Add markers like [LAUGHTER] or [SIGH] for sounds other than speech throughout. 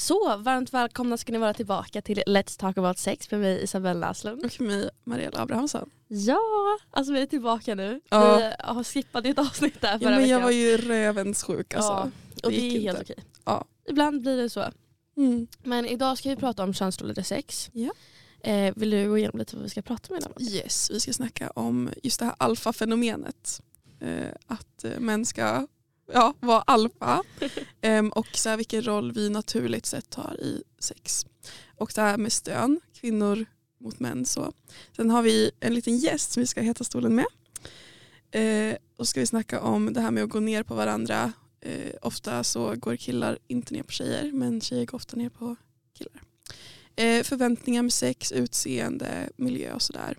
Så varmt välkomna ska ni vara tillbaka till Let's Talk About Sex med mig Isabella Näslund. Och mig Mariella Abrahamsson. Ja, alltså vi är tillbaka nu. Ja. Vi har skippat ett avsnitt där Ja, förra men jag veckan. var ju rövens sjuk alltså. ja, och det det, är helt inte. okej. Ja. Ibland blir det så. Mm. Men idag ska vi prata om könsroller sex. Ja. Eh, vill du gå igenom lite vad vi ska prata med idag? Yes, vi ska snacka om just det här alfafenomenet. Eh, att eh, män ska ja, vara alfa um, [LAUGHS] och så här, vilken roll vi naturligt sett har i sex. Och det här med stön, kvinnor mot män. Så. Sen har vi en liten gäst som vi ska heta stolen med. Eh, och ska vi snacka om det här med att gå ner på varandra. Eh, ofta så går killar inte ner på tjejer men tjejer går ofta ner på killar. Eh, förväntningar med sex, utseende, miljö och sådär.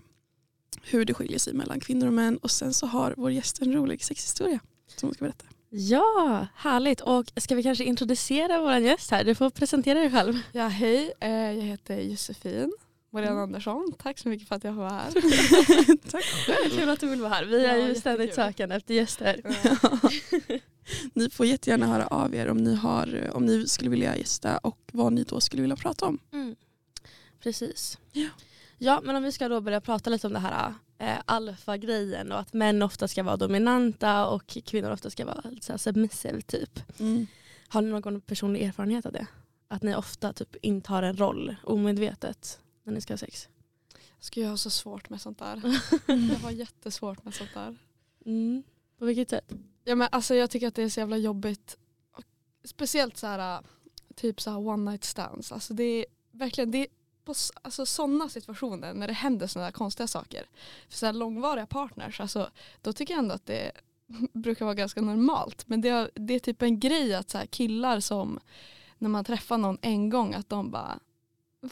Hur det skiljer sig mellan kvinnor och män. Och sen så har vår gäst en rolig sexhistoria som hon ska berätta. Ja, härligt. Och ska vi kanske introducera vår gäst här? Du får presentera dig själv. Ja, hej, eh, jag heter Josefin Marianne Mm. Andersson. Tack så mycket för att jag får vara här. [LAUGHS] Tack [LAUGHS] Kul att du vill vara här. Vi är Ja, ju ständigt sökande efter gäster. [LAUGHS] Ni får jättegärna höra av er om ni, har, om ni skulle vilja gästa och vad ni då skulle vilja prata om. Mm. Precis. Ja. Ja, men om vi ska då börja prata lite om det här eh, alfa-grejen och att män ofta ska vara dominanta och kvinnor ofta ska vara så här submissive typ. Har ni någon personlig erfarenhet av det? Att ni ofta typ intar en roll omedvetet när ni ska ha sex? Ska jag ha så svårt med sånt där? [LAUGHS] Jag har jättesvårt med sånt där. Mm. På vilket sätt? Ja, men alltså, jag tycker att det är så jävla jobbigt. Speciellt så här, typ så här one night stands. Alltså, det är verkligen det är på alltså, sådana situationer när det händer sådana här konstiga saker. För så här långvariga partners, alltså, då tycker jag ändå att det [LAUGHS] brukar vara ganska normalt. Men det är, det är typ en grej att så här, killar som när man träffar någon en gång att de bara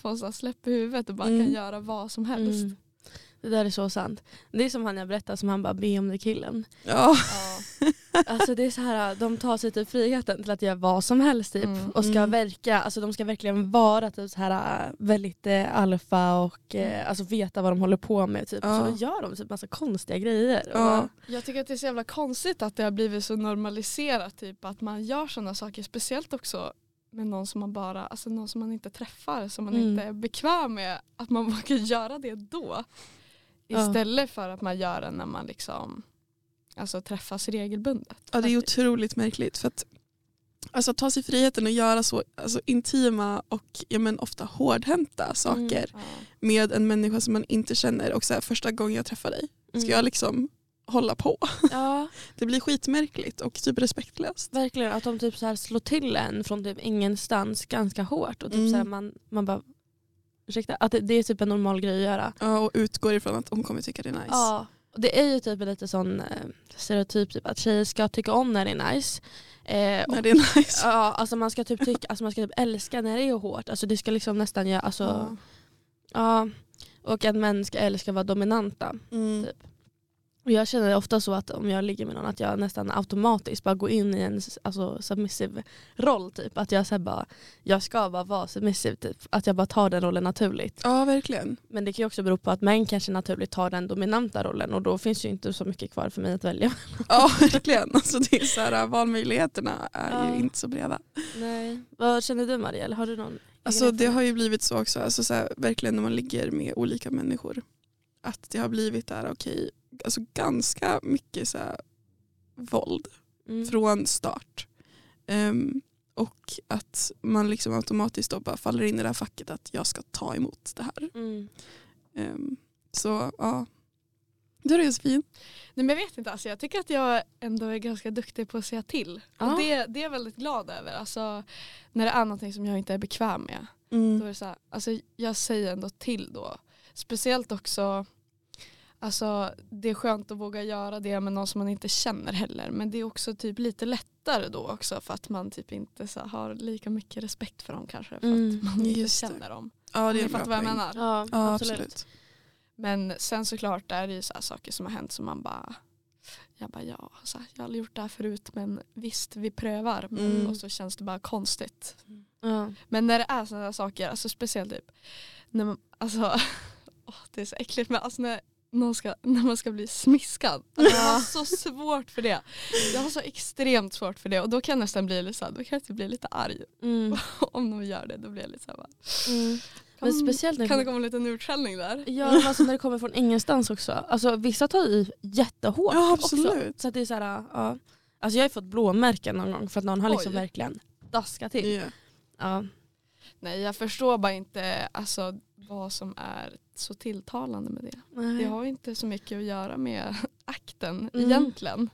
får så här släpp i huvudet och bara Mm. kan göra vad som helst. Mm. Det där är så sant. Det är som han jag berättade som han bara be om det killen. Ja. Ja. [LAUGHS] Alltså det är så här, de tar sig typ friheten till att göra vad som helst typ. Mm, och ska mm. verka, alltså de ska verkligen vara typ så här väldigt eh, alfa och eh, alltså veta vad de håller på med. Typ. Ja. Så då gör de typ massa konstiga grejer. Ja. Och, Jag tycker att det är så jävla konstigt att det har blivit så normaliserat typ att man gör sådana saker. Speciellt också med någon som man bara, alltså någon som man inte träffar, som man Mm. inte är bekväm med. Att man [LAUGHS] vågar göra det då. Istället för att man gör det när man liksom alltså, träffas regelbundet. ja, det är otroligt märkligt. För att, alltså, ta sig friheten att göra så alltså, intima och ja, men, ofta hårdhänta saker Ja. med en människa som man inte känner. Och så här, första gången jag träffar dig, ska Mm. jag liksom hålla på? [LAUGHS] Ja, Det blir skitmärkligt och typ respektlöst. verkligen. Att de typ så här slår till en från typ ingenstans ganska hårt. Och typ Mm. så här, man, man bara, ursäkta, att det, det är typ en normal grej att göra. Ja, och utgår ifrån att hon kommer tycka det är nice. Ja, och det är ju typ en lite sån eh, stereotyp typ, att tjejer ska tycka om när det är nice. Eh, När det är nice. ja, alltså man ska typ tycka, alltså man ska typ älska när det är hårt. Alltså det ska liksom nästan göra, alltså, Ja. ja. Och att män ska älska vara dominanta. Mm. Typ. Jag känner ofta så att om jag ligger med någon att jag nästan automatiskt bara går in i en alltså, submissive roll. Typ. Att jag, så bara, jag ska bara vara submissive. Typ. Att jag bara tar den rollen naturligt. Ja, verkligen. Men det kan ju också bero på att män kanske naturligt tar den dominanta rollen och då finns ju inte så mycket kvar för mig att välja. Ja, verkligen. Alltså, det är så här, valmöjligheterna är Ja. ju inte så breda. Nej. Vad känner du Marielle? Har du någon Alltså, det har ju blivit så också, alltså, så här, verkligen när man ligger med olika människor. Att det har blivit där, okej, alltså, ganska mycket så här, våld mm. från start. Ehm, och att man liksom automatiskt då bara faller in i det här facket att jag ska ta emot det här. Mm. Ehm, så ja, du är Josefin. Nej, men jag vet inte, alltså, jag tycker att jag ändå är ganska duktig på att säga till. Ja. Och det, det är jag väldigt glad över. Alltså, när det är någonting som jag inte är bekväm med. Då är Mm. det så här, alltså jag säger ändå till då. Speciellt också, alltså det är skönt att våga göra det med någon som man inte känner heller. Men det är också typ lite lättare då också för att man typ inte så har lika mycket respekt för dem kanske. För Mm, att man inte det. känner dem. Ja, det är en bra fattar vad jag poäng. menar. Ja, Ja, absolut. absolut. Men sen såklart är det ju så här saker som har hänt som man bara jag bara ja, så här, jag har aldrig gjort det här förut men visst vi prövar. Men, Mm. Och så känns det bara konstigt. Ja. Men när det är sådana saker, alltså speciellt typ när man, alltså, [LAUGHS] det är så äckligt men alltså när någon ska, [LAUGHS] när man ska bli smiskad. Alltså, jag har så svårt för det. Jag har så extremt svårt för det och då kan jag nästan bli lite, så här, då kan jag typ bli lite arg. Mm. [LAUGHS] Om de gör det då blir jag lite så här, bara, Mm. kan, Men speciellt när kan det komma en liten utskällning där? Ja men alltså när det kommer från ingenstans också. Alltså vissa tar i jättehårt Ja, också. absolut. Så att det är så här, ja. Alltså jag har fått blåmärken någon gång för att någon har liksom Oj. verkligen daskat till. Ja. Ja. Nej jag förstår bara inte alltså, vad som är så tilltalande med det. Det Nej. har ju inte så mycket att göra med [LAUGHS] akten Mm. egentligen.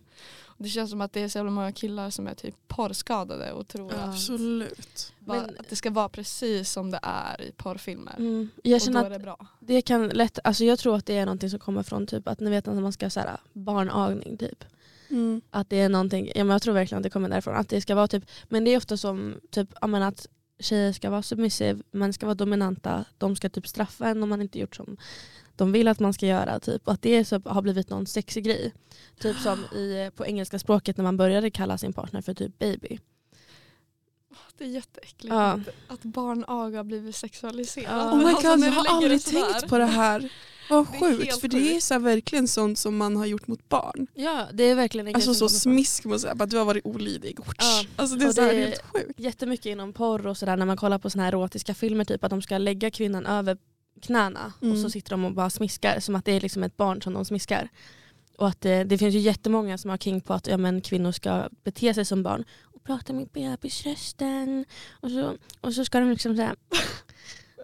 Det känns som att det är så jävla många killar som är typ porrskadade och tror Ja. att, Absolut. bara, Men- att det ska vara precis som det är i porrfilmer. Mm. Jag och då känner är att det bra. det kan lätt, alltså jag tror att det är någonting som kommer från typ att ni vet när man ska så här, barnagning typ. Mm. Att det är någonting, ja, men jag tror verkligen att det kommer därifrån. Att det ska vara typ, men det är ofta som typ, att tjejer ska vara submissive, män ska vara dominanta, de ska typ straffa en om man inte gjort som de vill att man ska göra. Typ. Och att det så har blivit någon sexig grej. Typ som i, på engelska språket när man började kalla sin partner för typ baby. Det är jätteäckligt Ja. att, barnaga har blivit sexualiserat. Oh my Alltså, god, jag har aldrig tänkt på det här. Vad är sjukt, för det är så verkligen sånt som man har gjort mot barn. Ja, det är verkligen en Alltså grej så kommer från- smisk mot säga att du har varit olydig. Ja. Alltså det är Och så här det- helt sjukt. jättemycket inom porr och sådär när man kollar på såna här erotiska filmer typ att de ska lägga kvinnan över knäna och Mm. så sitter de och bara smiskar som att det är liksom ett barn som de smiskar. Och att det, det finns ju jättemånga som har king på att ja, men kvinnor ska bete sig som barn och prata med bebisrösten och så, och så ska de liksom säga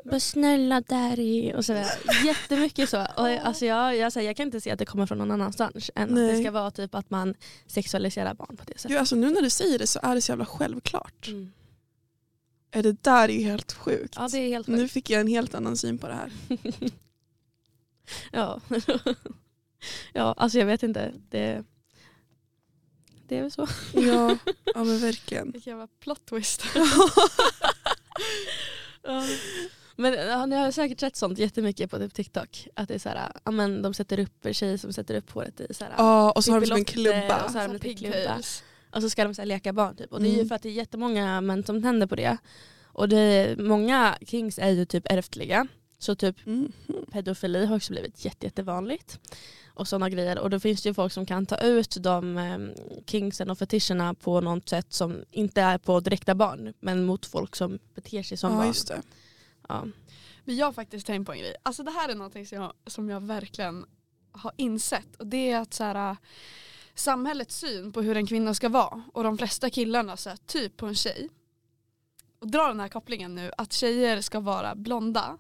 bara snälla daddy och sådär. [LAUGHS] Jättemycket så. Och, alltså, jag, jag, säger, jag kan inte se att det kommer från någon annanstans än att det Nej. ska vara typ att man sexualiserar barn på det sättet. Gud, alltså, nu när du säger det så är det så jävla självklart. Mm. Är Det där är ju helt sjukt. Ja det är helt Nu sjukt. fick jag en helt annan syn på det här. [LAUGHS] Ja. [LAUGHS] ja, alltså jag vet inte. Det, det är väl så. Ja, ja men verkligen. Vilken jävla plot twist. Men ja, ni har säkert sett sånt jättemycket på typ TikTok. Att det är så här, ja, men de sätter upp tjejer som sätter upp håret i så här, Ja, och så har de som en Lotte klubba. och så har de lite klubba. Och så ska de så här, leka barn typ. Och det är ju Mm. för att det är jättemånga män som tänder på det. Och det är, många kings är ju typ ärftliga. Så typ Mm. pedofili har också blivit jätte, jättevanligt. Och sådana grejer. Och då finns det ju folk som kan ta ut de eh, kingsen och fetischerna på något sätt som inte är på direkta barn. Men mot folk som beter sig som Ja barn. Ja. Men jag har faktiskt tänkt på en grej. Alltså det här är någonting som jag, som jag verkligen har insett. Och det är att så här, äh, samhällets syn på hur en kvinna ska vara och de flesta killarna så här, typ på en tjej. Och dra den här kopplingen nu att tjejer ska vara blonda,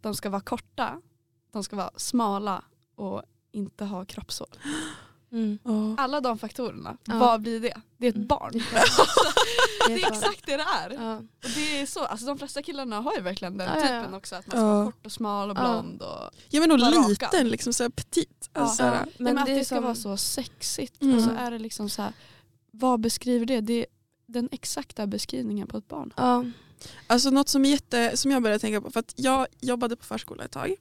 de ska vara korta, de ska vara smala och inte ha kroppshår. Mm. Alla de faktorerna, Ja. vad blir det? Det är ett Mm. barn. [LAUGHS] Det [LAUGHS] Det är exakt det det är. Ja. Och det är så, alltså de flesta killarna har ju verkligen den Ja, ja, ja. typen också. Att man ska vara kort och smal och Ja. blond. Och, ja men och Bara raka. liten, liksom så här petit. Alltså, Ja. men, men att det ska som- vara så sexigt. Mm. Och så är det liksom så här, vad beskriver det? Det är den exakta beskrivningen på ett barn. Ja. Alltså något som, är jätte, som jag började tänka på, för att jag jobbade på förskola ett tag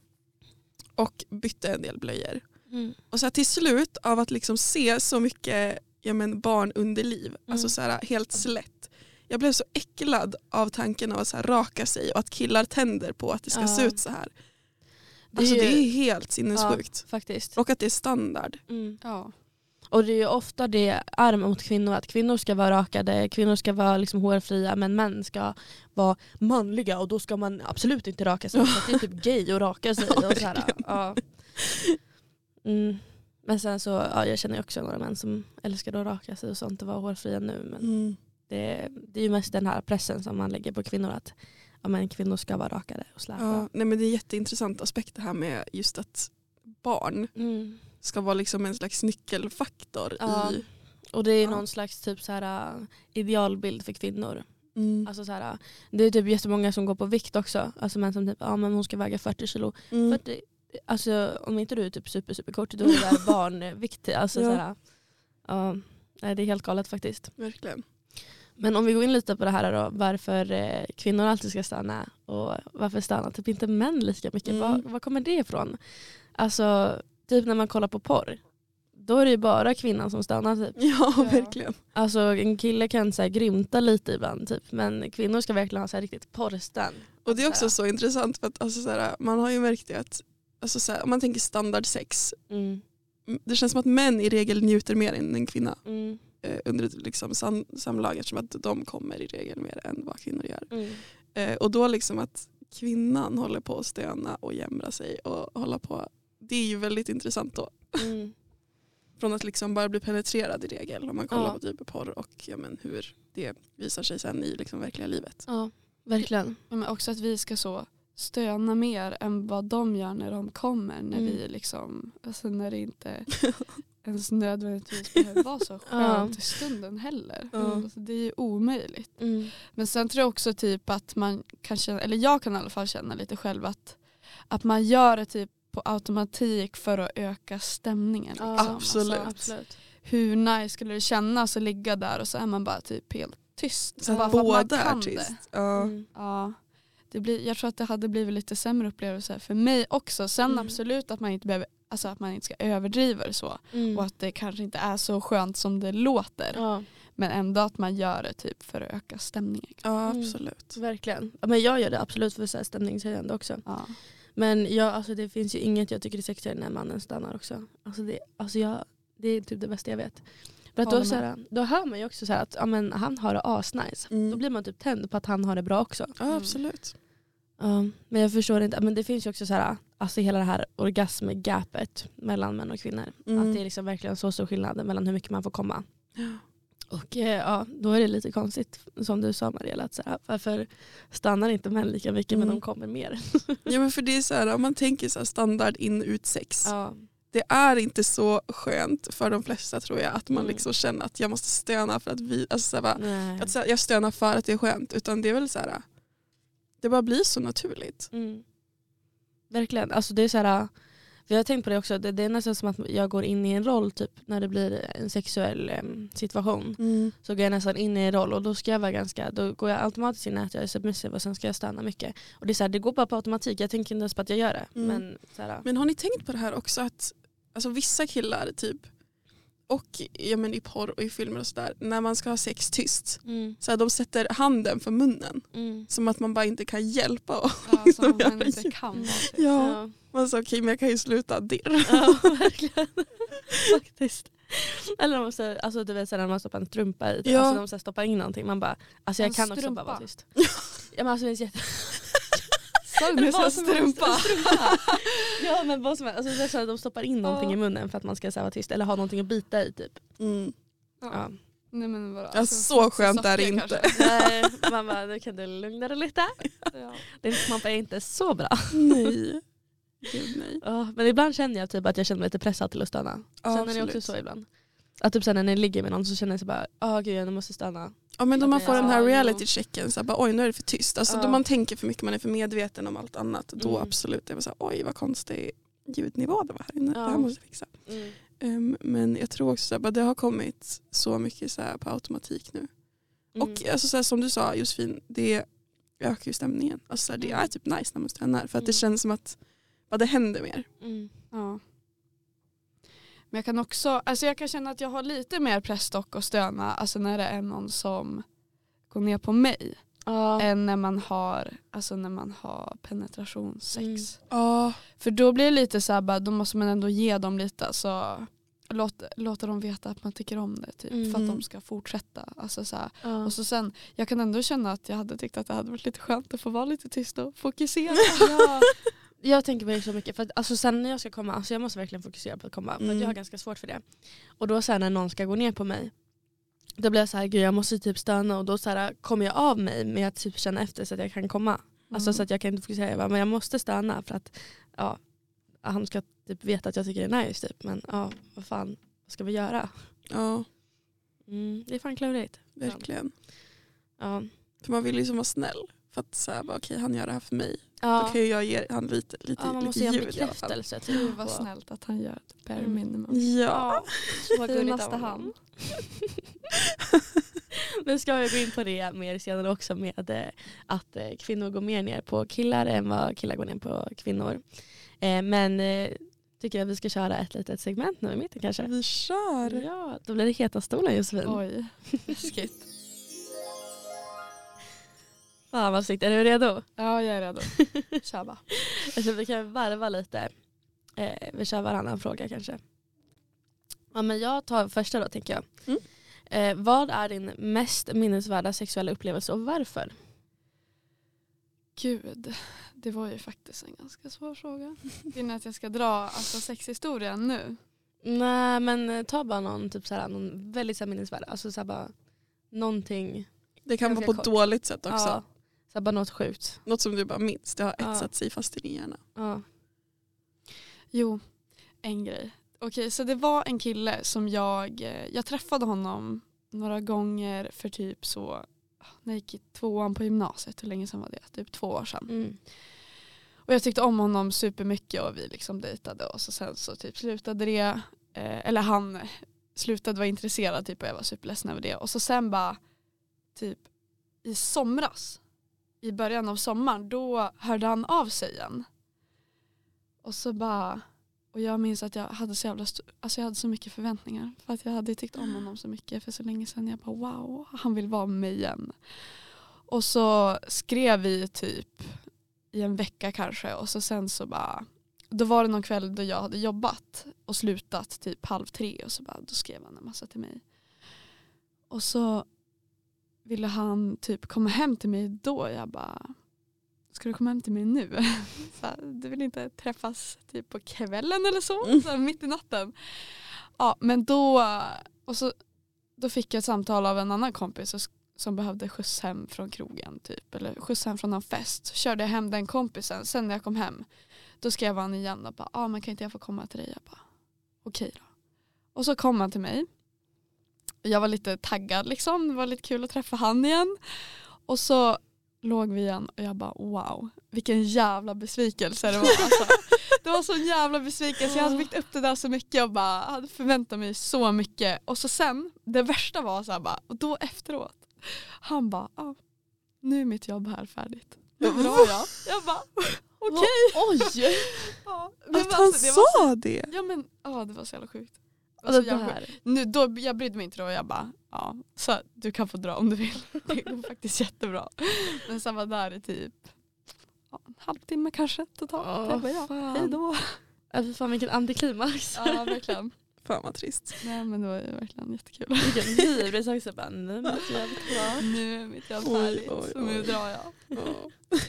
och bytte en del blöjor. Mm. Och så här, till slut av att liksom se så mycket ja, men barnunderliv, Mm. alltså så här, helt slätt. Jag blev så äcklad av tanken av att så här, raka sig och att killar tänder på att det ska Ja. se ut så här. Det är Alltså ju- det är helt sinnessjukt. Faktiskt. Och att det är standard. Mm. Ja. Och det är ju ofta det är mot kvinnor, att kvinnor ska vara rakade, kvinnor ska vara liksom hårfria men män ska vara manliga och då ska man absolut inte raka sig. Att det är typ gay att raka sig. Ja, och så här, [LAUGHS] ja. Mm. Men sen så, ja, jag känner också några män som älskar att raka sig och sånt och vara hårfria nu. Men Mm. det, det är ju mest den här pressen som man lägger på kvinnor att ja, men kvinnor ska vara rakade och släta. Ja, nej, men det är en jätteintressant aspekt det här med just att barn Mm. ska vara liksom en slags nyckelfaktor Ja. i... Och det är Ja. någon slags typ så här, uh, idealbild för kvinnor. Mm. Alltså så här, det är typ jättemånga som går på vikt också. Alltså män som typ, ja men hon ska väga 40 kilo. Mm. 40, alltså om inte du är typ super super kort då är [LAUGHS] det barnvikt. Alltså, Ja. så här, ja, nej, det är helt galet faktiskt. Verkligen. Men om vi går in lite på det här då, varför eh, kvinnor alltid ska stanna och varför stannar typ inte män lika mycket? Mm. Var, var kommer det ifrån? Alltså typ när man kollar på porr, då är det ju bara kvinnan som stannar typ. [LAUGHS] Ja, Ja. verkligen. Alltså en kille kan så här, grymta lite ibland typ, men kvinnor ska verkligen ha så här, riktigt porrstan. Och det är också så intressant för att alltså, så här, man har ju märkt det att alltså så här, om man tänker standard sex, Mm. det känns som att män i regel njuter mer än en kvinna Mm. eh, under ett liksom, sam, samlag eftersom att de kommer i regel mer än vad kvinnor gör. Mm. Eh, och då liksom att kvinnan håller på att stöna och jämra sig och hålla på, det är ju väldigt intressant då. Mm. [LAUGHS] Från att liksom bara bli penetrerad i regel om man kollar Ja. på typ porr och ja, men hur det visar sig sen i liksom verkliga livet. Ja, verkligen. Ja, Men också att vi ska så stöna mer än vad de gör när de kommer. När Mm. vi liksom, alltså när det inte [LAUGHS] ens nödvändigtvis behöver vara så skönt i stunden heller. Ja. Alltså, det är ju omöjligt. Mm. Men sen tror jag också typ att man kan känna, eller jag kan i alla fall känna lite själv att, att man gör det typ på automatik för att öka stämningen. Ja, Liksom. absolut. Alltså, Absolut. hur nice skulle det kännas att ligga där och så är man bara typ helt tyst. Så Bara att båda är tyst. Ja. Mm. Ja, det blir, jag tror att det hade blivit lite sämre upplevelser för mig också. Sen Mm. absolut att man inte behöver Alltså att man inte ska överdriva det så. Mm. Och att det kanske inte är så skönt som det låter. Ja, Men ändå att man gör det typ för att öka stämningen. ja Mm. absolut. verkligen. Ja, Men jag gör det absolut för så stämningshöjande också. Ja. Men jag, alltså, det finns ju inget jag tycker är sexigare när mannen stannar också. Alltså, det, alltså, jag, det är typ det bästa jag vet. För att då, Håller så med. här, då hör man ju också så här att ja, men, han har det asnice. Mm. Då blir man typ tänd på att han har det bra också. Ja absolut. Men jag förstår inte, men det finns ju också så här, alltså hela det här orgasmgapet mellan män och kvinnor. Mm. Att det är liksom verkligen så stor skillnad mellan hur mycket man får komma. Och eh, ja, då är det lite konstigt som du sa Mariella, att så här, varför stannar inte män lika mycket men Mm. de kommer mer? Ja men för det är så här, om man tänker så här standard in ut sex. Ja. Det är inte så skönt för de flesta tror jag att man Mm. liksom känner att jag måste stöna för att vi, alltså så här, bara, att så jag stönar för att det är skönt. Utan det är väl så här, det bara blir så naturligt. Mm. Verkligen. Alltså det är så här, för jag har tänkt på det också, det, det är nästan som att jag går in i en roll typ när det blir en sexuell em, situation. Så går jag nästan in i en roll och då ska jag vara ganska, då går jag automatiskt in i att jag är submissive och sen ska jag stanna mycket. Och det är så här, det går bara på automatik, jag tänker inte ens på att jag gör det. Mm. Men, så här, Men har ni tänkt på det här också att alltså, vissa killar typ och ja, men i porr och i filmer och sådär när man ska ha sex tyst mm, så här, de sätter handen för munnen mm. som att man bara inte kan hjälpa. Och Ja, som [LAUGHS] De man inte kan vara. Typ. ja, Ja. man sa okej men jag kan ju sluta dirr. Ja, verkligen. [LAUGHS] Faktiskt. Eller man, så, alltså, du vet, så när man stoppar en strumpa i, Ja. alltså, de så här, stoppar in någonting, man bara, alltså jag En kan också strumpa? bara vara tyst. Ja, men alltså, det är jätte... [LAUGHS] Sa du Vad strumpa? strumpa. [LAUGHS] ja men vad som helst, alltså, så här, de stoppar in någonting Ja. i munnen för att man ska så här, vara tyst eller ha någonting att bita i typ. Mm. Ja. Nej, men bara, Ja, så skönt är det inte. [LAUGHS] Nej, man bara, nu kan du lugna dig lite. Ja. Din knappa är inte så bra. Nej. Gud [LAUGHS] nej. Ja, men ibland känner jag typ att jag känner mig lite pressad till att stöna. Ja, Känner ni också så ibland? Att typ sen när ni ligger med någon så känner jag så bara, åh gud jag måste stöna. Ja men då man får den här ja, jo. reality-checken, så här, bara, oj nu är det för tyst. Alltså, Ja. Då man tänker för mycket, man är för medveten om allt annat. Då Mm. absolut, det var så här, oj vad konstig ljudnivå det var här inne. Ja. Det här måste jag fixa. Ehm, men jag tror också att det har kommit så mycket så här, på automatik nu. Mm. Och alltså, så här, som du sa Josefin, det ökar ju stämningen. Alltså, så här, det Mm. är typ nice när man stönar för att det Mm. känns som att bara, det händer mer. Mm. Ja. Men jag kan också, alltså jag kan känna att jag har lite mer press dock att stöna alltså när det är någon som går ner på mig. Ja. Än när man har, alltså när man har penetrationssex. Mm. Ja, För då blir det lite så här, bara, då måste man ändå ge dem lite, alltså, låt, låta dem veta att man tycker om det typ, för att Mm. de ska fortsätta. Alltså, så här. Ja. Och så sen, jag kan ändå känna att jag hade tyckt att det hade varit lite skönt att få vara lite tyst och fokusera. [LAUGHS] Ja. Jag tänker på det så mycket, för att, alltså, sen när jag ska komma, alltså, jag måste verkligen fokusera på att komma. För att Mm. jag har ganska svårt för det. Och då sen när någon ska gå ner på mig, då blir jag så här, gud jag måste typ stöna och då så här, kommer jag av mig med att typ känna efter så att jag kan komma. Alltså Mm. så att jag kan inte fokusera, jag bara, men jag måste stöna för att ja, han ska typ veta att jag tycker det är nice typ. Men ja, vad fan, vad ska vi göra? ja Mm, det är fan klurigt. verkligen. Ja. För man vill ju som vara snäll. För att så här, bara, okej han gör det här för mig. Då Ja. kan ju jag ge han lite, lite, ja, man måste lite ge en ljud i alla fall. bekräftelse. Gud Typ. vad snällt att han gör det bare Mm. minimum. Ja. Ja, så gulligt av han. [LAUGHS] Nu ska jag gå in på det mer senare också med eh, att eh, kvinnor går mer ner på killar än vad killar går ner på kvinnor. Eh, Men tycker jag att vi ska köra ett litet segment nu i mitten kanske? Vi kör. Ja, då blir det heta stolen Josefin. Oj, [LAUGHS] läskigt. Fan vad snyggt, är du redo? Ja jag är redo. [LAUGHS] Kör bara. Jag tror vi kan varva lite. Eh, vi kör varannan fråga kanske. Ja, men jag tar första då tänker jag. Mm. Eh, vad är din mest minnesvärda sexuella upplevelse och varför? Gud, det var ju faktiskt en ganska svår fråga. Vill ni att jag ska dra alltså, sexhistorien nu? Nej men eh, ta bara någon, typ såhär, någon väldigt minnesvärd. Alltså såhär, bara någonting. Det kan vara på ett dåligt sätt också. Ja, såhär, bara något sjukt. Något som du bara minns. Det har Ja. etsat sig fast i din hjärna. Ja. Jo, en grej. Okej, så det var en kille som jag, eh, jag träffade honom några gånger för typ så, när jag gick i tvåan på gymnasiet, hur länge sedan var det? Typ två år sedan. Mm. Och jag tyckte om honom supermycket och vi liksom dejtade och så sen så typ slutade det. Eh, eller han slutade vara intresserad typ och jag var superledsen över det. Och så sen bara typ i somras, i början av sommaren, då hörde han av sig igen. Och så bara, och jag minns att jag hade så jävla alltså jag hade så mycket förväntningar. För att jag hade tyckt om honom så mycket för så länge sedan. Jag bara wow, han vill vara med mig igen. Och så skrev vi typ i en vecka kanske och så sen så bara då var det någon kväll då jag hade jobbat och slutat typ halv tre och så bara då skrev han en massa till mig. Och så ville han typ komma hem till mig då. Jag bara ska du komma hem till mig nu? [LAUGHS] Så här, du vill inte träffas typ på kvällen eller så? Mm. så här, mitt i natten. Ja men då, och så, då fick jag ett samtal av en annan kompis som behövde skjuts hem från krogen typ eller skjuts hem från någon fest. Så körde jag hem den kompisen. Sen när jag kom hem då skrev han igen och bara ah, men kan inte jag få komma till dig? Jag bara okej då. Och så kom han till mig. Jag var lite taggad liksom. Det var lite kul att träffa han igen. Och så låg vi igen och jag bara wow vilken jävla besvikelse det var. Alltså, det var så en jävla besvikelse. Jag hade byggt upp det där så mycket och bara hade förväntat mig så mycket. Och så sen, det värsta var så här bara, och då efteråt, han bara ah, nu är mitt jobb här färdigt. Nu drar jag. Jag bara okej. Oj! Ja, Att han alltså, det var så- sa det! Ja men ja, det var så jävla sjukt. Och Alltså, det jag, nu, då, jag brydde mig inte då, jag bara ja, så du kan få dra om du vill. [LAUGHS] Det går faktiskt jättebra. Men sen var där i typ ja, en halvtimme kanske totalt. Åh, jag bara, ja, fan. hej då. Fy fan vilken antiklimax. Ja verkligen. [LAUGHS] Fan vad trist. Nej men det var ju verkligen jättekul. Vilken [LAUGHS] hybris också. Bara, nej, men det är jävligt bra. Nu är mitt jobb färdigt så nu drar jag. Ja.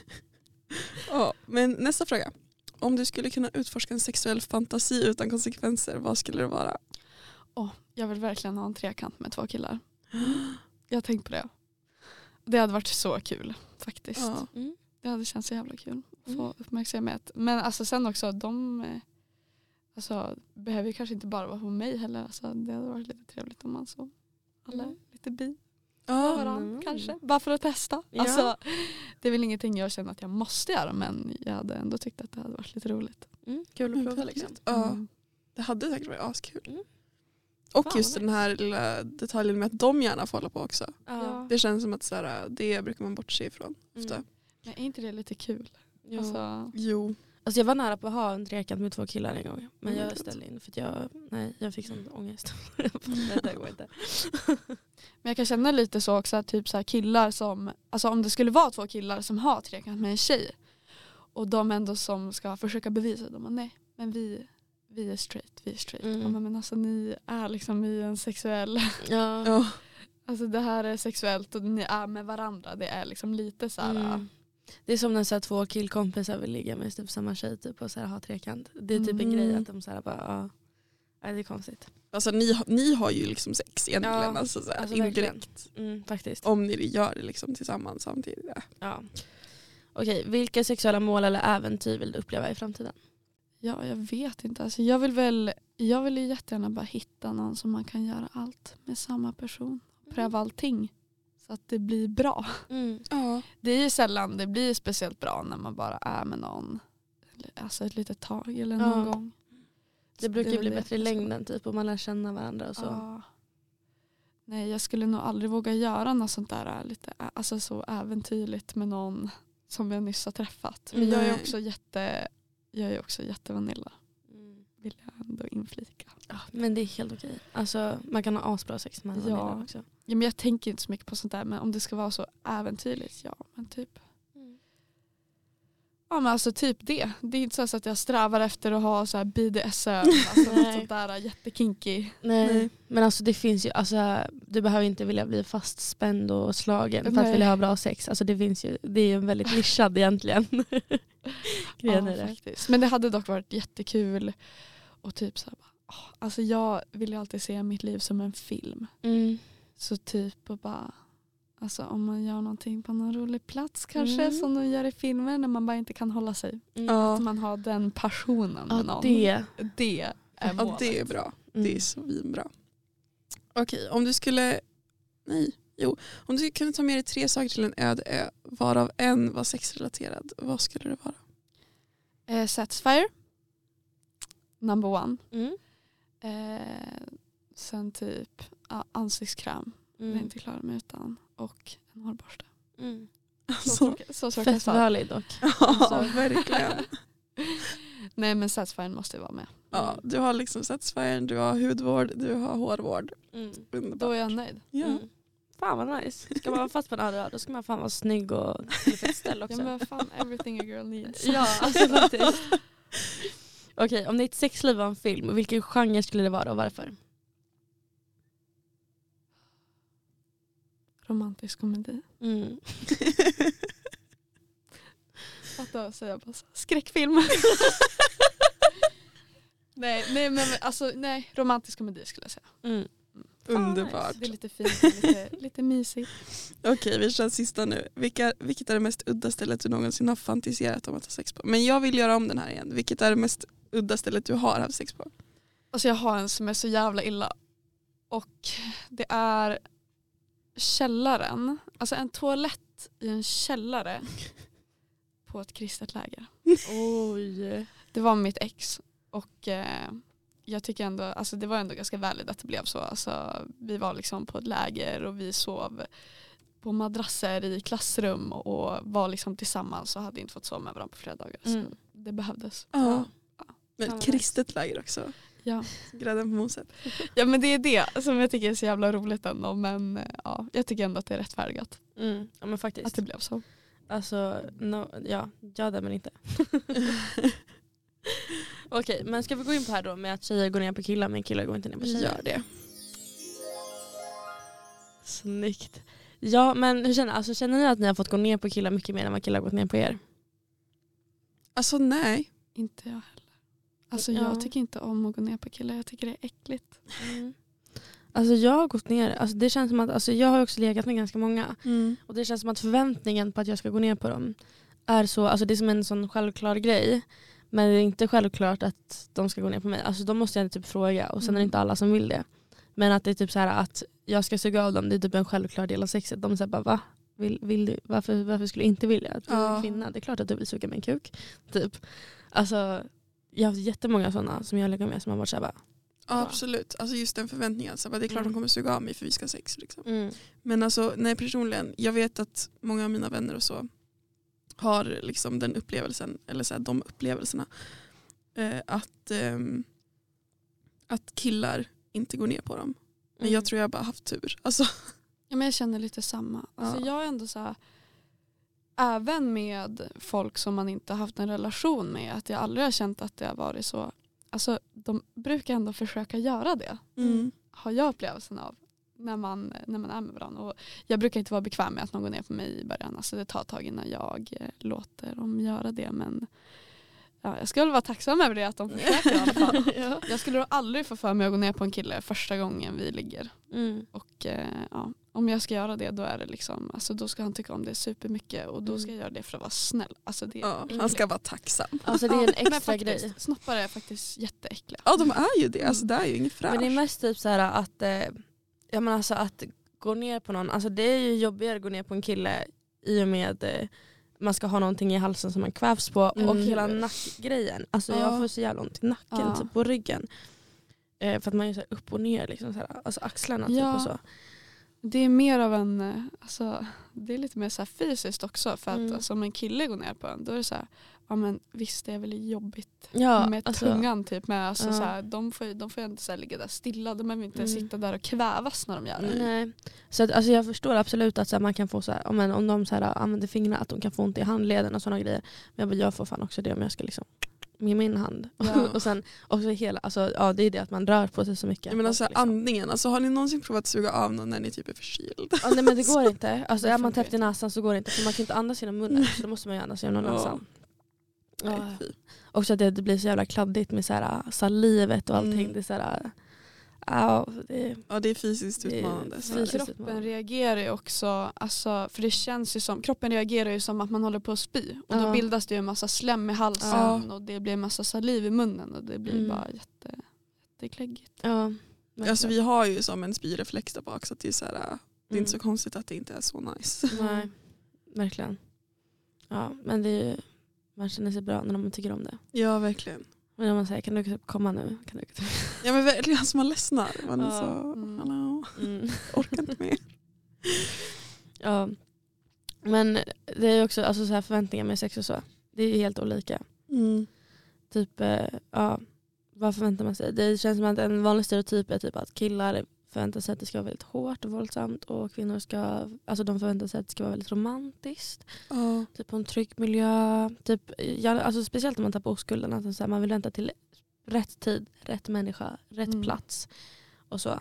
ja, men nästa fråga. Om du skulle kunna utforska en sexuell fantasi utan konsekvenser, vad skulle det vara? Åh, jag vill verkligen ha en trekant med två killar. [GASPS] Jag har tänkt på det. Det hade varit så kul faktiskt. Ja. Mm. Det hade känts så jävla kul att få Mm. uppmärksamhet. Men alltså sen också, de eh, alltså, behöver ju kanske inte bara vara på mig heller. Alltså, det hade varit lite trevligt om man så alla Mm. lite bi Ja. varandra Mm. kanske. Bara för att testa. Ja. Alltså, det är väl ingenting jag känner att jag måste göra men jag hade ändå tyckt att det hade varit lite roligt. Mm, kul att prova liksom. Ja, Mm. det hade säkert varit askul. Mm. Och Fan, just den här lilla detaljen med att de gärna får hålla på också. Ja. Det känns som att så här, det brukar man bortse ifrån ofta. Mm. Men är inte det lite kul? Jo. Alltså, Jo. Alltså jag var nära på att ha en trekant med två killar en gång. Men Mm. jag ställde in för att jag, nej, jag fick sån ångest. nej, [LAUGHS] det går inte. Men jag kan känna lite så också att typ så här killar som, alltså om det skulle vara två killar som har trekant med en tjej och de ändå som ska försöka bevisa det, de bara, nej men vi, vi är straight, vi är straight. Mm. Mm. Men alltså ni är liksom i en sexuell, Ja. [LAUGHS] Ja. alltså det här är sexuellt och ni är med varandra. Det är liksom lite så här, Mm. Det är som när så här, två killkompisar vill ligga med typ samma tjej typ, och så här, ha trekant. Det är typ en Mm. grej att de så här, bara, ja. Det är konstigt. Alltså, ni, ni har ju liksom sex egentligen. Ja, alltså, så här, alltså indirekt. Mm, faktiskt. Om ni gör det liksom tillsammans samtidigt. Ja. Ja. Okej, vilka sexuella mål eller äventyr vill du uppleva i framtiden? Ja jag vet inte. Alltså jag vill väl, jag vill ju jättegärna bara hitta någon som man kan göra allt med samma person. Pröva allting. Så att det blir bra. Mm. Ja. Det är ju sällan det blir speciellt bra när man bara är med någon alltså ett litet tag eller någon Ja. gång. Det Så brukar väl bli det bättre i längden typ och man lär känna varandra och så. Ja. Nej jag skulle nog aldrig våga göra något sånt där äh, lite, ä- alltså så äventyrligt med någon som jag nyss har träffat. Men jag är också jätte, jag är också jättevanilla Mm. vill jag ändå inflika. Ja, men det är helt okej. Alltså, man kan ha asbra sex med Ja. Vanilla också. Ja, men jag tänker inte så mycket på sånt där men om det ska vara så äventyrligt, ja men typ. Ja men alltså typ det. Det är inte så att jag strävar efter att ha så här BDSM, [LAUGHS] alltså något Nej. sånt där jättekinky. Nej. Nej. Men alltså det finns ju, alltså, du behöver inte vilja bli fastspänd och slagen för att Nej. vilja ha bra sex. Alltså det finns ju, det är ju väldigt nischad egentligen. [LAUGHS] Grejen Ja, det. faktiskt. Men det hade dock varit jättekul och typ så här, åh, alltså jag vill ju alltid se mitt liv som en film. Mm. Så typ och bara Alltså om man gör någonting på någon rolig plats kanske Mm. som de gör i filmer när man bara inte kan hålla sig. Mm. Ja. Att man har den passionen med Ja, någon. det. det är målet. Ja, det är bra. Mm. Det är så vinbra. Okej, om du skulle... Nej, jo. Om du kunna ta med dig tre saker till en öde ö, varav en var sexrelaterad, vad skulle det vara? Eh, Satisfyer. Number one. Mm. Eh, sen typ ja, ansiktskräm. Mm. inte klar med utan. Och en hårborste. Mm. [LAUGHS] Så tråkigt- så tråkigt Fett härligt dock. [LAUGHS] ja, Alltså. verkligen. [LAUGHS] Nej men Satisfyern måste vara med. Ja, du har liksom satisfyern, du har hudvård, du har hårvård. Mm. Då är jag nöjd. Ja. Mm. Fan vad nice. Ska man vara fast på en ö, då ska man fan vara snygg och till ett ställe Ja, också. men fan, everything a girl needs. Ja, alltså faktiskt. Okej, om ditt sexliv var en film, vilken genre skulle det vara och varför? Romantisk komedi. Mm. Fatta [LAUGHS] att säga bara så, skräckfilm. [LAUGHS] nej, nej men alltså nej, romantisk komedi skulle jag säga. Mm. Underbart. Det är lite fint lite, lite mysigt. Okej, vi kör sista nu. Vilka, vilket är det mest udda stället du någonsin har fantiserat om att ha sex på? Men jag vill göra om den här igen. Vilket är det mest udda stället du har haft sex på? Alltså jag har en som är så jävla illa. Och det är källaren. Alltså en toalett i en källare på ett kristet läger. Oj. Det var mitt ex och eh, jag tycker ändå, alltså det var ändå ganska värligt att det blev så. Alltså, vi var liksom på ett läger och vi sov på madrasser i klassrum och var liksom tillsammans och hade inte fått sova med varandra på flera dagar. Mm. Så det behövdes. Ja. Fan Men kristet läger också. Ja. Grädden på moset. [LAUGHS] ja men det är det som jag tycker är så jävla roligt ändå men ja, jag tycker ändå att det är rättfärdigat Mm. Ja men att faktiskt. det blev så. Alltså, no, ja, ja det men inte. [LAUGHS] [LAUGHS] Okej, men ska vi gå in på här då med att tjejer går ner på killar men killar går inte ner på tjejer? Gör det. Snyggt. Ja men hur känner, alltså, känner ni att ni har fått gå ner på killar mycket mer än vad killar har gått ner på er? Alltså nej. Inte jag Alltså Ja. jag tycker inte om att gå ner på killar, jag tycker det är äckligt. Alltså jag har gått ner, alltså, det känns som att, alltså, jag har också legat med ganska många Mm. och det känns som att förväntningen på att jag ska gå ner på dem är så, alltså det är som en sån självklar grej. Men det är inte självklart att de ska gå ner på mig. Alltså de måste jag typ fråga och sen är det Mm. inte alla som vill det. Men att det är typ så här att jag ska suga av dem, det är typ en självklar del av sexet. De säger bara va? Vill, vill du? Varför, varför skulle du inte vilja? Du är Ja. en kvinna, det är klart att du vill suga med en kuk. Typ. Alltså, jag har haft jättemånga sådana som jag lägger med som har varit såhär bara Ja, absolut. Alltså just den förväntningen. Så bara, det är klart Mm. de kommer suga av mig för vi ska ha sex. Liksom. mm. Men alltså, nej personligen, jag vet att många av mina vänner och så har liksom den upplevelsen, eller så här, de upplevelserna, eh, att, ehm, att killar inte går ner på dem. Men Mm. jag tror jag bara haft tur. Alltså, Ja, men jag känner lite samma. Alltså, Ja. Jag är ändå så här, även med folk som man inte har haft en relation med, att jag aldrig har känt att det har varit så. Alltså, de brukar ändå försöka göra det, mm. har jag upplevelsen av. När man, när man är med varandra. Och jag brukar inte vara bekväm med att någon går ner på mig i början. Alltså det tar ett tag innan jag eh, låter dem göra det. Men ja, jag skulle vara tacksam över det att de försöker i alla fall. [LAUGHS] ja. Jag skulle då aldrig få för mig att gå ner på en kille första gången vi ligger. Mm. Och eh, ja, om jag ska göra det då är det liksom, alltså då ska han tycka om det supermycket och då ska Mm. jag göra det för att vara snäll. Alltså det, ja, han ska vara tacksam. Alltså det är en [LAUGHS] men extra faktiskt, grej. Snoppar är faktiskt jätteäckliga. Ja de är ju det, alltså, det är ju inget fräscht. Men det är mest typ så här att, eh, ja, men alltså att gå ner på någon, alltså det är ju jobbigare att gå ner på en kille i och med eh, man ska ha någonting i halsen som man kvävs på och Mm. hela nackgrejen. Alltså Ja. jag får så jävla ont i nacken, Ja. typ på ryggen. Eh, för att man är så här upp och ner, liksom, så här, alltså axlarna typ och så. Det är mer av en, eh, alltså, det är lite mer så fysiskt också för att Mm. alltså, om en kille går ner på en då är det så här, ja men visst det är väl jobbigt Ja, med alltså, tungan typ. Med, alltså, Ja. så här, de får ju de får inte så här, ligga där stilla, de behöver inte Mm. sitta där och kvävas när de gör det. Nej. Så att, alltså jag förstår absolut att så här, man kan få så här, om, en, om de så här, använder fingrarna att de kan få ont i handleden och sådana grejer. Men jag, bara, jag får fan också det om jag ska liksom med min hand. [LAUGHS] Ja. och sen också hela, alltså, ja, det är det att man rör på sig så mycket. Jag menar så här, liksom. andningen, alltså, har ni någonsin provat att suga av någon när ni typ är förkyld? ja, nej men det går inte. [LAUGHS] Alltså, är man täppt i näsan så går det inte. För man kan inte andas genom munnen så då måste man ju andas genom Ja. näsan. Ja. Nej. Också att det, det blir så jävla kladdigt med så här, salivet och allting. Mm. Det är så här, ja, det, Ja det är fysiskt är utmanande. fysiskt. Kroppen utmanande. reagerar ju också, alltså, för det känns ju som, kroppen reagerar ju som att man håller på att spy. Och Ja. då bildas det ju en massa slem i halsen Ja. och det blir en massa saliv i munnen och det blir Mm. bara jätte, jättekläggigt. ja. Alltså, vi har ju som en spyreflex där bak så att det är, så här, äh, det är inte så Mm. konstigt att det inte är så nice. Nej, verkligen. Ja, men det är ju, man känner sig bra när man tycker om det. Ja verkligen. Men om man säger kan du typ komma nu? Kan du... Ja men verkligen, alltså man ledsnar. Man är så, Mm. hallå, Mm. orkar inte mer. [LAUGHS] Ja. Men det är ju också alltså, så här förväntningar med sex och så. Det är ju helt olika. Mm. Typ, eh, ja, vad förväntar man sig? Det känns som att en vanlig stereotyp är typ att killar förväntar sig att det ska vara väldigt hårt och våldsamt och kvinnor ska, alltså de förväntar sig att det ska vara väldigt romantiskt. Ja. Typ på en trygg miljö. Typ, ja, alltså speciellt om man tappar oskulden. Att man vill vänta till rätt tid, rätt människa, rätt Mm. plats. Och så.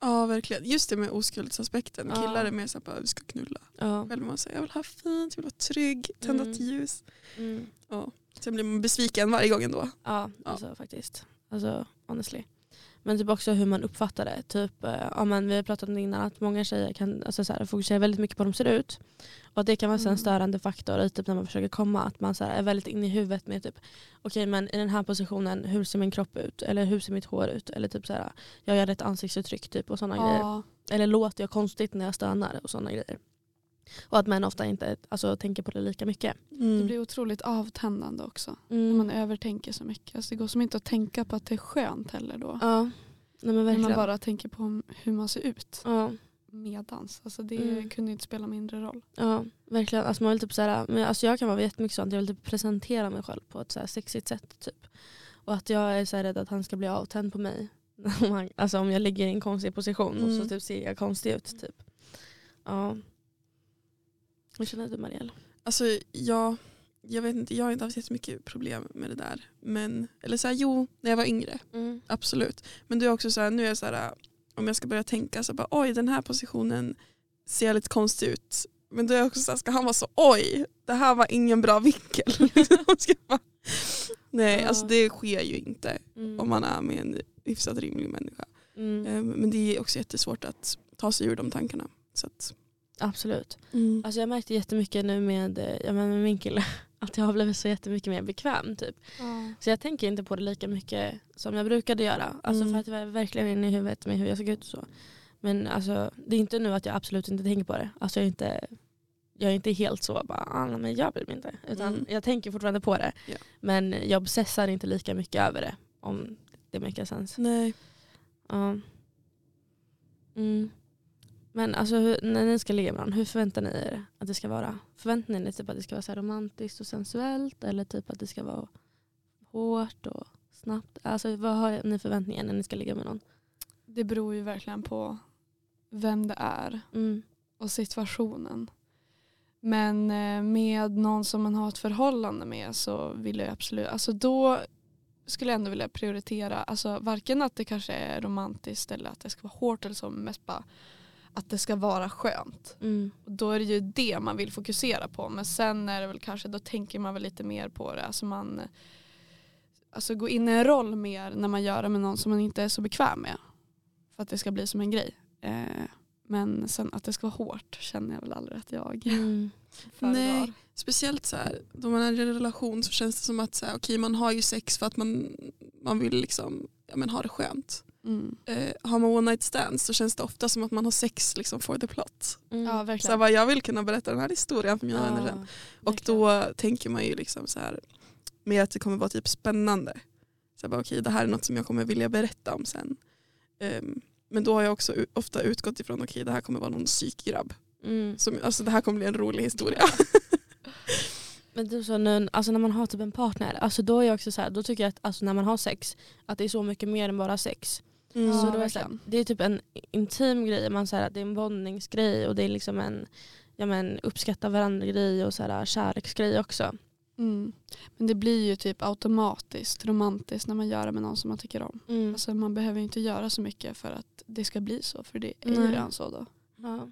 ja verkligen. Just det med oskuldsaspekten. Ja. Killar är mer så här, bara, vi ska knulla. Ja. Själv man säger jag vill ha fint, jag vill vara trygg, tända Mm. ett ljus. Mm. Sen blir man besviken varje gång ändå. Ja, Ja. alltså faktiskt. Alltså honestly. Men typ också hur man uppfattar det. Typ, eh, ja, men vi har pratat om det innan att många tjejer kan alltså, så här, fokusera väldigt mycket på hur de ser ut. Och att det kan vara så en Mm. störande faktor i typ, när man försöker komma. Att man så här, är väldigt inne i huvudet med typ okej men i den här positionen hur ser min kropp ut? Eller hur ser mitt hår ut? Eller typ så här, jag gör ett ansiktsuttryck typ och sådana grejer. Ja, Eller låter jag konstigt när jag stönar och sådana grejer. Och att män ofta inte alltså, tänker på det lika mycket. Mm. det blir otroligt avtändande också. Mm. När man övertänker så mycket. Alltså det går som inte att tänka på att det är skönt heller då. Ja, nej men När man bara tänker på hur man ser ut ja. medans. Alltså det Mm. kunde inte spela mindre roll. Ja, verkligen. Alltså man vill typ såhär, men alltså jag kan vara jättemycket sånt. Jag vill typ presentera mig själv på ett såhär sexigt sätt. Typ. Och att jag är så här rädd att han ska bli avtänd på mig. [LAUGHS] Alltså om jag ligger i en konstig position och så Mm. typ ser jag konstig ut. Typ. Ja. Hur känner du Marielle? Alltså jag, jag vet inte, jag har inte haft jättemycket problem med det där. Men, eller så här, jo, när jag var yngre. Mm. Absolut. Men du är också så här, nu är så här, om jag ska börja tänka så bara, oj den här positionen ser lite konstig ut. Men då är jag också så här, ska han vara så oj, det här var ingen bra vinkel. [LAUGHS] Nej, Ja. alltså det sker ju inte Mm. om man är med en hyfsat rimlig människa. Mm. Eh, Men det är också jättesvårt att ta sig ur de tankarna. Så att, Absolut. mm. Alltså jag märkte jättemycket nu med, eh, ja, med min kille [LAUGHS] att jag har blivit så jättemycket mer bekväm. Typ. Så jag tänker inte på det lika mycket som jag brukade göra. Alltså Mm. för att jag är verkligen inne i huvudet med hur jag såg ut och så. Men alltså, det är inte nu att jag absolut inte tänker på det. Alltså jag är inte, jag är inte helt så bara, ah, men jag bryr mig inte. Utan Mm. jag tänker fortfarande på det. Ja. Men jag obsessar inte lika mycket över det. Om det makes sense. Nej. Ja. Mm. Men alltså hur, när ni ska ligga med varandra, hur förväntar ni er att det ska vara? Förväntar ni er typ att det ska vara så romantiskt och sensuellt eller typ att det ska vara hårt och snabbt? Alltså vad har ni förväntningar när ni ska ligga med någon? Det beror ju verkligen på vem det är Mm. och situationen. Men eh, med någon som man har ett förhållande med så vill jag absolut, alltså då skulle jag ändå vilja prioritera, alltså varken att det kanske är romantiskt eller att det ska vara hårt eller så, men mest bara att det ska vara skönt. Mm. Och då är det ju det man vill fokusera på. Men sen är det väl kanske, då tänker man väl lite mer på det. Alltså man alltså gå in i en roll mer när man gör det med någon som man inte är så bekväm med. För att det ska bli som en grej. Eh, men sen att det ska vara hårt känner jag väl aldrig att jag Mm. föredrar. Nej. Speciellt så här, då man är i en relation så känns det som att så här, okej, man har ju sex för att man, man vill liksom, ja, men ha det skönt. Mm. Eh, har man one night stands så känns det ofta som att man har sex liksom, for the plot. Mm. Ja Så jag, verkligen. bara, jag vill kunna berätta den här historien för mina Ja, vänner sen. Och verkligen. då tänker man ju liksom så här, mer att det kommer vara typ spännande. Så jag bara, okej, det här är något som jag kommer vilja berätta om sen. Ehm, men då har jag också ofta utgått ifrån okej det här kommer vara någon psykgrabb. Mm. Som, alltså, det här kommer bli en rolig historia. [LAUGHS] Men typ så nu, alltså när man har typ en partner, alltså då är jag också så här, då tycker jag att alltså när man har sex, att det är så mycket mer än bara sex. Mm. Så då är det, så här, det är typ en intim grej, man så här, det är en bondningsgrej och det är liksom en ja, men, uppskatta varandra-grej och så här, kärleksgrej också. Mm. Men det blir ju typ automatiskt romantiskt när man gör det med någon som man tycker om. Mm. Alltså man behöver inte göra så mycket för att det ska bli så. För det är ju redan så då. Ja.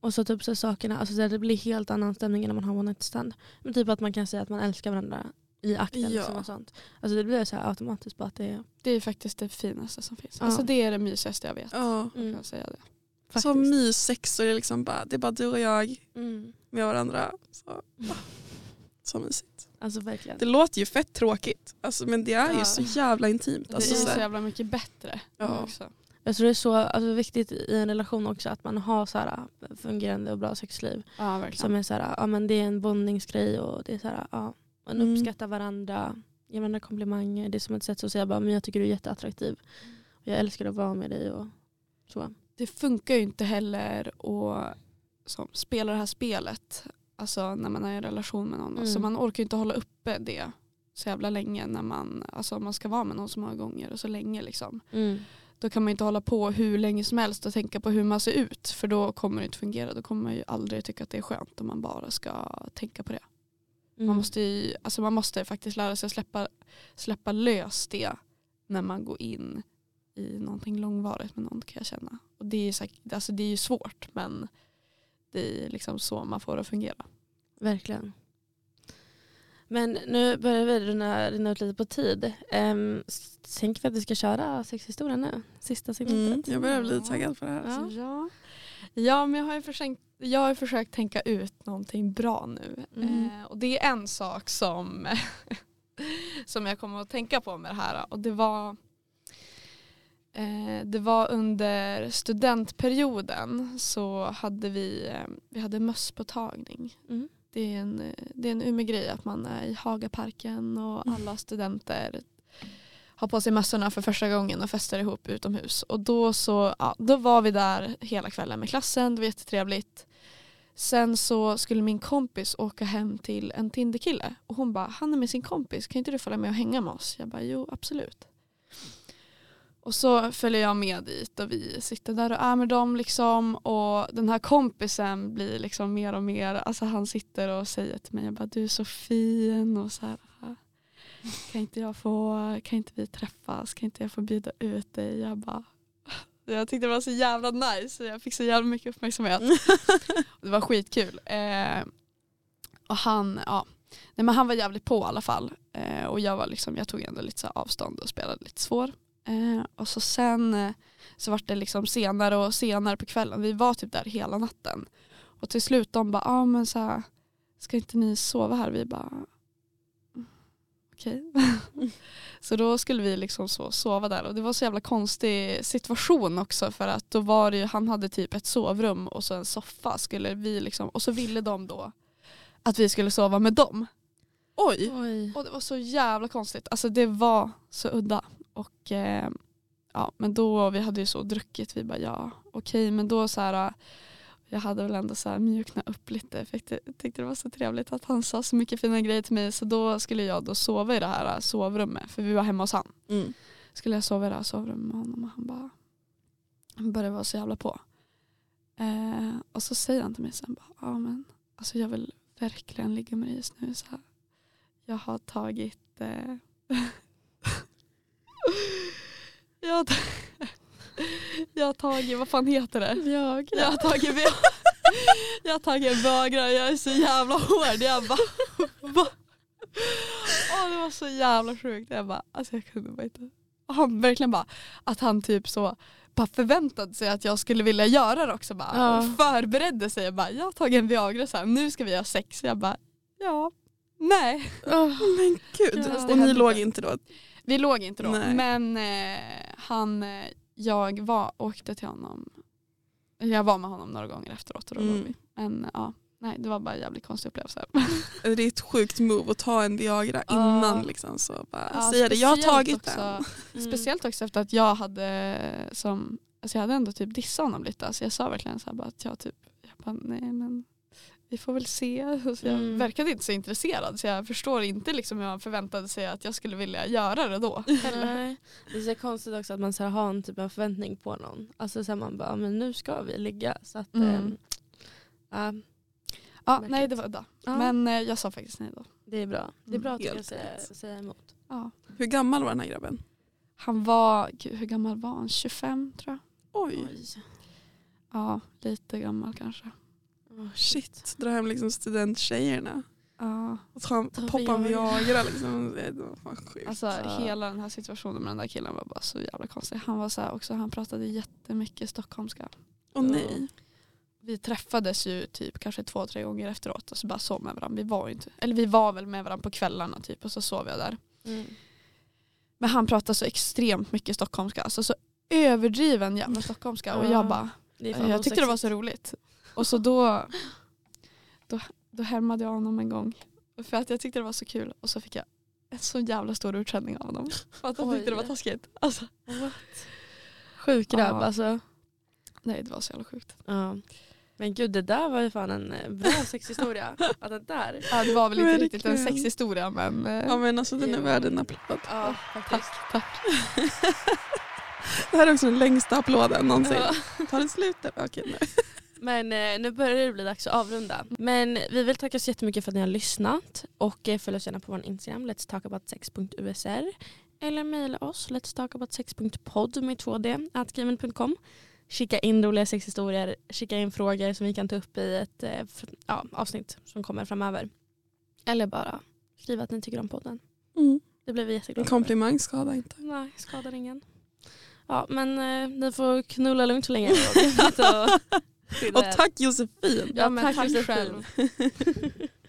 Och så typ så sakerna, alltså det blir helt annan stämning än när man har one night stand. Men typ att man kan säga att man älskar varandra i akten. Ja. Liksom och sånt. Alltså det blir så här automatiskt bara att det är... Det är faktiskt det finaste som finns. Ja. Alltså det är det mysigaste jag vet. Ja. Kan Mm. jag säga det. Så Faktiskt. myssex och det är, liksom bara, det är bara du och jag Mm. med varandra. Så, så mysigt. Alltså verkligen. Det låter ju fett tråkigt alltså, men det är Ja. ju så jävla intimt. Det Alltså, är så så jävla mycket bättre. Ja. Också. Jag tror det är så alltså, viktigt i en relation också att man har så här, fungerande och bra sexliv. Ja verkligen. Som är så här, ja, men det är en bondningsgrej och det är så här, ja, man Mm. uppskattar varandra, ger varandra komplimanger. Det är som ett sätt att säga bara, men jag tycker du är jätteattraktiv. Och jag älskar att vara med dig och så. det funkar ju inte heller att som, spela det här spelet alltså när man är i en relation med någon. Mm. Alltså, man orkar ju inte hålla uppe det så jävla länge när man, alltså, man ska vara med någon så många gånger och så länge. Liksom. Då kan man inte hålla på hur länge som helst och tänka på hur man ser ut för då kommer det inte fungera. Då kommer man ju aldrig tycka att det är skönt om man bara ska tänka på det. Mm. Man, måste ju, alltså man måste faktiskt lära sig att släppa, släppa lös det när man går in i någonting långvarigt med någon kan jag känna. Och det, är, säkert- alltså det är ju svårt men det är liksom så man får det att fungera. Verkligen. Men nu börjar vi rinna, rinna ut lite på tid. Um, tänker vi att vi ska köra sexhistorien nu? Sista mm, segmentet. jag börjar bli taggad på det här. Ja. Ja. men jag har ju försökt, jag har försökt tänka ut någonting bra nu. Mm. Eh, och det är en sak som, [LAUGHS] som jag kommer att tänka på med det här. Och det var Eh, det var under studentperioden så hade vi, eh, vi hade mösspåtagning. Mm. Det är en, eh, det är en Umeå-grej att man är i Hagaparken och Mm. alla studenter har på sig mössorna för första gången och festar ihop utomhus. Och då, så, ja, då var vi där hela kvällen med klassen, det var jättetrevligt. Sen så skulle min kompis åka hem till en Tinderkille och hon bara, han är med sin kompis, kan inte du följa med och hänga med oss? Jag bara, jo absolut. Och så följer jag med dit och vi sitter där och är med dem liksom och den här kompisen blir liksom mer och mer, alltså han sitter och säger till mig, jag bara, du är så fin och så här, kan inte jag få, kan inte vi träffas, kan inte jag få bjuda ut dig? Jag bara, [LAUGHS] jag tyckte det var så jävla nice, jag fick så jävla mycket uppmärksamhet. [LAUGHS] det var skitkul. Eh, och han, ja, nej men han var jävligt på i alla fall. Eh, och jag var liksom, jag tog ändå lite avstånd och spelade lite svår. Eh, och så sen eh, så var det liksom senare och senare på kvällen, vi var typ där hela natten. Och till slut de bara, ah, men så här, ska inte ni sova här? Vi bara, "Mm, okej. [LAUGHS] så då skulle vi liksom så sova där och det var så jävla konstig situation också för att då var det ju, han hade typ ett sovrum och så en soffa skulle vi liksom, och så ville de då att vi skulle sova med dem. Oj. Oj. Och det var så jävla konstigt. Alltså det var så udda. Och eh, ja, men då, vi hade ju så druckit, vi bara ja okej men då så här jag hade väl ändå så mjukna upp lite för jag tyckte det var så trevligt att han sa så mycket fina grejer till mig så då skulle jag då sova i det här sovrummet för vi var hemma hos han. Mm. Skulle jag sova i det här sovrummet med honom och han bara han började vara så jävla på. Eh, och så säger han till mig sen bara ja men alltså jag vill verkligen ligga med dig just nu så här. Jag har tagit eh, [LAUGHS] jag, har jag har tagit, vad fan heter det? Viagra. Jag har tagit, Vi- [LAUGHS] jag har tagit Viagra, jag är så jävla hård. Jag bara, va? Åh, det var så jävla sjukt. Jag bara, alltså jag kunde bara inte. Och han verkligen bara, att han typ så bara förväntade sig att jag skulle vilja göra det också. Bara, Ja. och förberedde sig. Jag bara, jag har tagit en Viagra så här, nu ska vi ha sex. Jag bara, ja, nej. Men gud. Ja. och ni låg inte då? Vi låg inte då. Nej. Men eh, han, eh, jag var, åkte till honom. Jag var med honom några gånger efteråt och då Mm. låg vi. Men ja, nej det var bara en jävligt konstig upplevelse. [LAUGHS] Det är ett sjukt move att ta en Viagra innan. Liksom, så bara Ja, säga det, jag har tagit också, den. [LAUGHS] Mm. Speciellt också efter att jag hade som, alltså jag hade ändå typ dissat honom lite. Alltså jag sa verkligen så här bara att jag typ, jag bara, nej men vi får väl se. Så jag Mm. verkade inte så intresserad så jag förstår inte liksom hur han förväntade sig att jag skulle vilja göra det då. [LAUGHS] Nej. Det är så konstigt också att man så här, har en typ av förväntning på någon. Alltså så här, man bara, men nu ska vi ligga. Så att, Mm. ehm, ja, Märkligt. nej det var udda. Ja. Men eh, jag sa faktiskt nej då. det är bra. Det är bra att du säga, säga emot. Ja. Hur gammal var den här grabben? Han var, gud, hur gammal var han? 25 tror jag. Oj, Ja, lite gammal kanske. Oh, shit. Dra hem liksom studenttjejerna. Ja, Och ta, poppa Viagra. Liksom. Det var fan sjukt. alltså hela den här situationen med den där killen var bara så jävla konstig. Han var så här också, han pratade jättemycket stockholmska. Åh nej. Vi träffades ju typ kanske två, tre gånger efteråt och så bara sov med varandra. Vi var, inte, eller vi var väl med varandra på kvällarna typ och så sov jag där. Mm. Men han pratade så extremt mycket stockholmska. Alltså så överdriven jävla stockholmska. Och Ja. jag bara, jag tyckte det var så roligt. Och så då, då, då härmade jag honom en gång. För att jag tyckte det var så kul. Och så fick jag en så jävla stor utskällning av honom. För att han tyckte det var taskigt. Alltså, Sjuk grabb Ja. alltså. nej det var så jävla sjukt. Ja. Men gud det där var ju fan en eh, bra sexhistoria. [LAUGHS] att det där. Ja, det var väl inte riktigt en sexhistoria men, eh, Ja men alltså den är värd en applåd. Ja, faktiskt. tack. [LAUGHS] Det här är också den längsta applåden någonsin. Ja. Tar det slut? Okej, nej. [LAUGHS] Men eh, nu börjar det bli dags att avrunda. Men vi vill tacka så jättemycket för att ni har lyssnat. Och eh, följ oss gärna på vår Instagram, let's talk about sex.usr. Eller mejla oss, let's talk about sex.podd med 2d, at gmail.com. Skicka in roliga sexhistorier, skicka in frågor som vi kan ta upp i ett eh, fr- ja, avsnitt som kommer framöver. Eller bara skriva att ni tycker om podden. Mm. Det blir vi En jätteglada för. komplimang skadar inte. Nej, skadar ingen. Ja, men eh, ni får knulla lugnt så länge. [LAUGHS] och tack Josefin. Ja, men tack tack Josefin. själv. [LAUGHS]